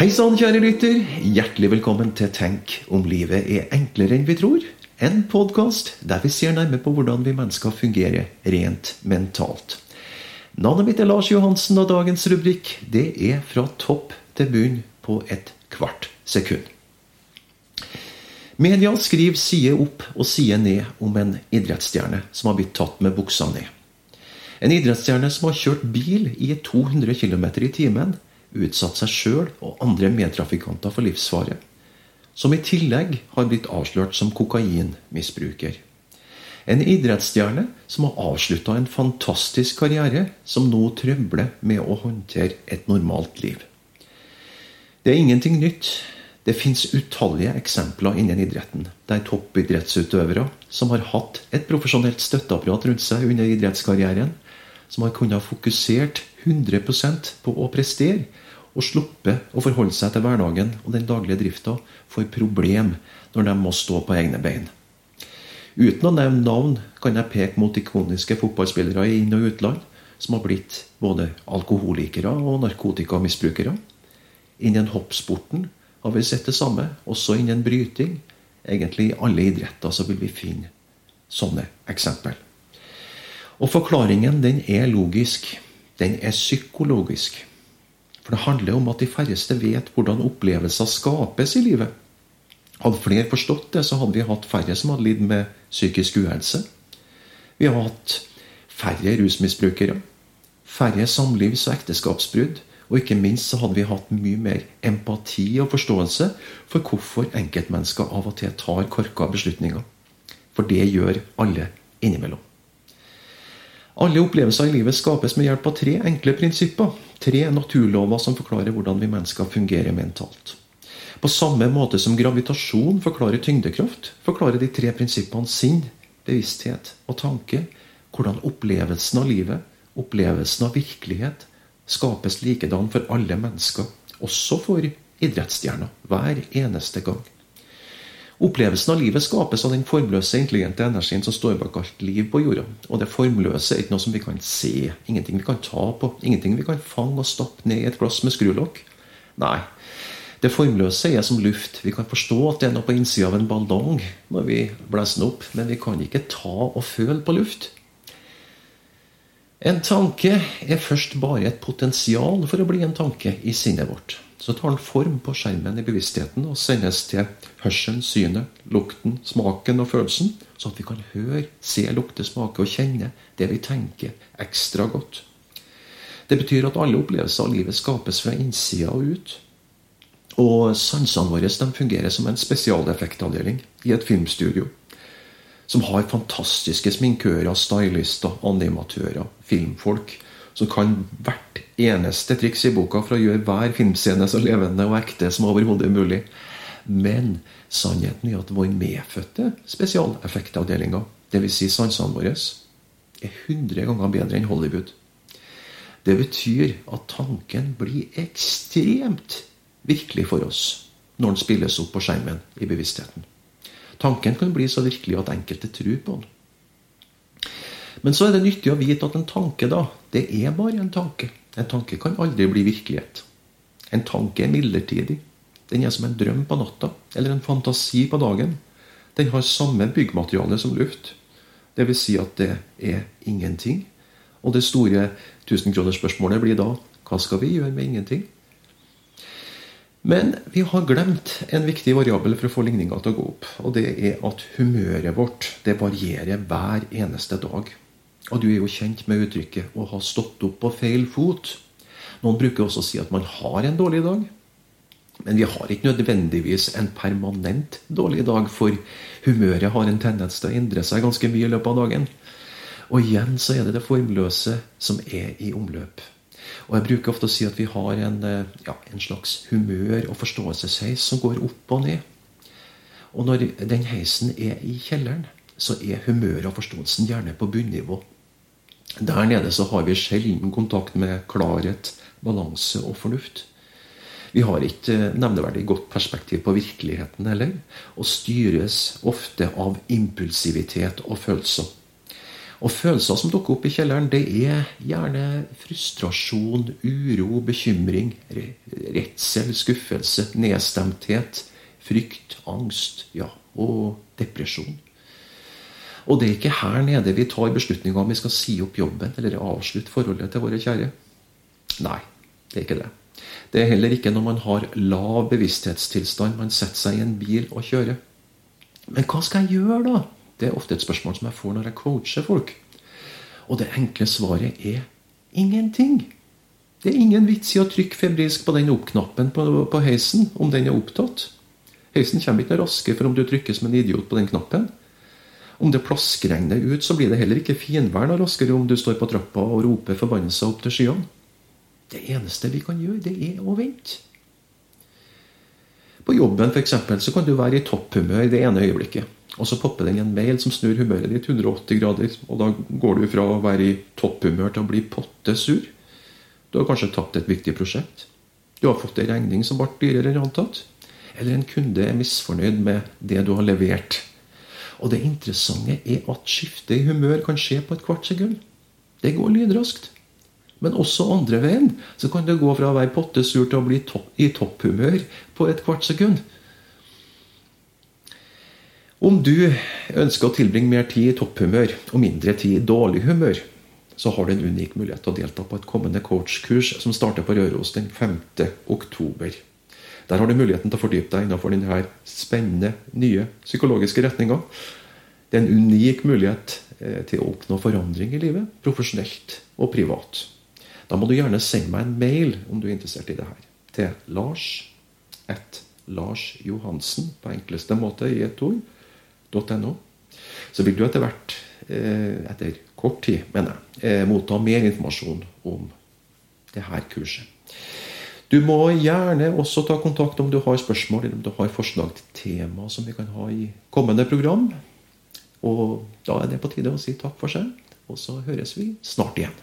Hei sann, kjære lytter. Hjertelig velkommen til Tenk om livet er enklere enn vi tror. En podkast der vi ser nærmere på hvordan vi mennesker fungerer rent mentalt. Navnet mitt er Lars Johansen, og dagens rubrikk det er fra topp til bunn på et kvart sekund. Media skriver side opp og side ned om en idrettsstjerne som har blitt tatt med buksa ned. En idrettsstjerne som har kjørt bil i 200 km i timen, utsatt seg sjøl og andre medtrafikanter for livsfare. Som i tillegg har blitt avslørt som kokainmisbruker. En idrettsstjerne som har avslutta en fantastisk karriere, som nå trøbler med å håndtere et normalt liv. Det er ingenting nytt. Det fins utallige eksempler innen idretten der toppidrettsutøvere som har hatt et profesjonelt støtteapparat rundt seg under idrettskarrieren, som har kunnet fokusert 100% på å prestere, og sluppet å forholde seg til hverdagen og den daglige drifta, får problem når de må stå på egne bein. Uten å nevne navn kan jeg peke mot ikoniske fotballspillere i inn- og utland som har blitt både alkoholikere og narkotikamisbrukere. Innen hoppsporten har vi sett det samme, også innen bryting. Egentlig i alle idretter så vil vi finne sånne eksempel. Og forklaringen den er logisk. Den er psykologisk. For det handler om at de færreste vet hvordan opplevelser skapes i livet. Hadde flere forstått det, så hadde vi hatt færre som hadde lidd med psykisk uhelse. Vi har hatt færre rusmisbrukere, færre samlivs- og ekteskapsbrudd. Og ikke minst så hadde vi hatt mye mer empati og forståelse for hvorfor enkeltmennesker av og til tar korka beslutninger. For det gjør alle innimellom. Alle opplevelser i livet skapes med hjelp av tre enkle prinsipper. Tre naturlover som forklarer hvordan vi mennesker fungerer mentalt. På samme måte som gravitasjon forklarer tyngdekraft, forklarer de tre prinsippene sinn, bevissthet og tanke hvordan opplevelsen av livet, opplevelsen av virkelighet, skapes likedan for alle mennesker, også for idrettsstjerner, hver eneste gang. Opplevelsen av livet skapes av den formløse, intelligente energien som står bak alt liv på jorda. Og det formløse er ikke noe som vi kan se, ingenting vi kan ta på, ingenting vi kan fange og stappe ned i et glass med skrulokk. Nei. Det formløse er som luft. Vi kan forstå at det er noe på innsida av en ballong når vi blåser den opp, men vi kan ikke ta og føle på luft. En tanke er først bare et potensial for å bli en tanke i sinnet vårt. Så tar den form på skjermen i bevisstheten og sendes til hørselen, synet, lukten, smaken og følelsen, sånn at vi kan høre, se, lukte, smake og kjenne det vi tenker, ekstra godt. Det betyr at alle opplevelser av livet skapes fra innsida og ut. Og sansene våre fungerer som en spesialeffektavdeling i et filmstudio som har fantastiske sminkører, stylister, animatører, filmfolk. Som kan hvert eneste triks i boka for å gjøre hver filmscene så levende og ekte som overhodet mulig. Men sannheten er at vår medfødte spesialeffektavdelinga, dvs. Si sansene våre, er 100 ganger bedre enn Hollywood. Det betyr at tanken blir ekstremt virkelig for oss når den spilles opp på skjermen i bevisstheten. Tanken kan bli så virkelig at enkelte tror på den. Men så er det nyttig å vite at en tanke, da, det er bare en tanke. En tanke kan aldri bli virkelighet. En tanke er midlertidig. Den er som en drøm på natta, eller en fantasi på dagen. Den har samme byggmateriale som luft. Vil si at det er ingenting. Og det store tusenkronersspørsmålet blir da hva skal vi gjøre med ingenting? Men vi har glemt en viktig variabel for å få ligninga til å gå opp. Og det er at humøret vårt det varierer hver eneste dag. Og du er jo kjent med uttrykket 'å ha stått opp på feil fot'. Noen bruker også å si at man har en dårlig dag. Men vi har ikke nødvendigvis en permanent dårlig dag, for humøret har en tendens til å endre seg ganske mye i løpet av dagen. Og igjen så er det det formløse som er i omløp. Og jeg bruker ofte å si at vi har en, eh, ja, en slags humør- og forståelsesheis som går opp og ned. Og når den heisen er i kjelleren, så er humøret og forståelsen gjerne på bunnivå. Der nede så har vi sjelden kontakt med klarhet, balanse og fornuft. Vi har ikke eh, nevneverdig godt perspektiv på virkeligheten heller, og styres ofte av impulsivitet og følelser. Og følelser som dukker opp i kjelleren, det er gjerne frustrasjon, uro, bekymring, redsel, skuffelse, nedstemthet, frykt, angst ja, og depresjon. Og det er ikke her nede vi tar beslutninga om vi skal si opp jobben eller avslutte forholdet til våre kjære. Nei, det er ikke det. Det er heller ikke når man har lav bevissthetstilstand man setter seg i en bil og kjører. Men hva skal jeg gjøre, da? Det er ofte et spørsmål som jeg får når jeg coacher folk. Og det enkle svaret er ingenting. Det er ingen vits i å trykke febrilsk på den opp-knappen på, på, heisen om den er opptatt. Heisen kommer ikke noe raskere for om du trykker som en idiot på den knappen. Om det plaskregner ut, så blir det heller ikke finvær noe raskere om du står på trappa og roper forbannelser opp til skyene. Det eneste vi kan gjøre, det er å vente. På jobben for eksempel, så kan du være i topphumør det ene øyeblikket. Og så popper den en mail som snur humøret ditt 180 grader. Og da går du fra å være i topphumør til å bli potte sur. Du har kanskje tapt et viktig prosjekt. Du har fått en regning som ble dyrere enn antatt. Eller en kunde er misfornøyd med det du har levert. Og det interessante er at skiftet i humør kan skje på et kvart sekund. Det går lydraskt. Men også andre veien så kan det gå fra å være pottesur til å bli topp, i topphumør på et kvart sekund. Om du ønsker å tilbringe mer tid i topphumør og mindre tid i dårlig humør, så har du en unik mulighet til å delta på et kommende coachkurs som starter på Røros den 5. oktober. Der har du muligheten til å fordype deg innenfor denne spennende, nye psykologiske retninga. Det er en unik mulighet eh, til å oppnå forandring i livet, profesjonelt og privat. Da må du gjerne sende meg en mail om du er interessert i det her. Til lars at Lars Johansen på enkleste måte i et ord. .no. Så vil du etter hvert, eh, etter kort tid, mener jeg, eh, motta mer informasjon om det her kurset. Du må gjerne også ta kontakt om du har spørsmål eller om du har forslag til tema som vi kan ha i kommende program. Og da er det på tide å si takk for seg, og så høres vi snart igjen.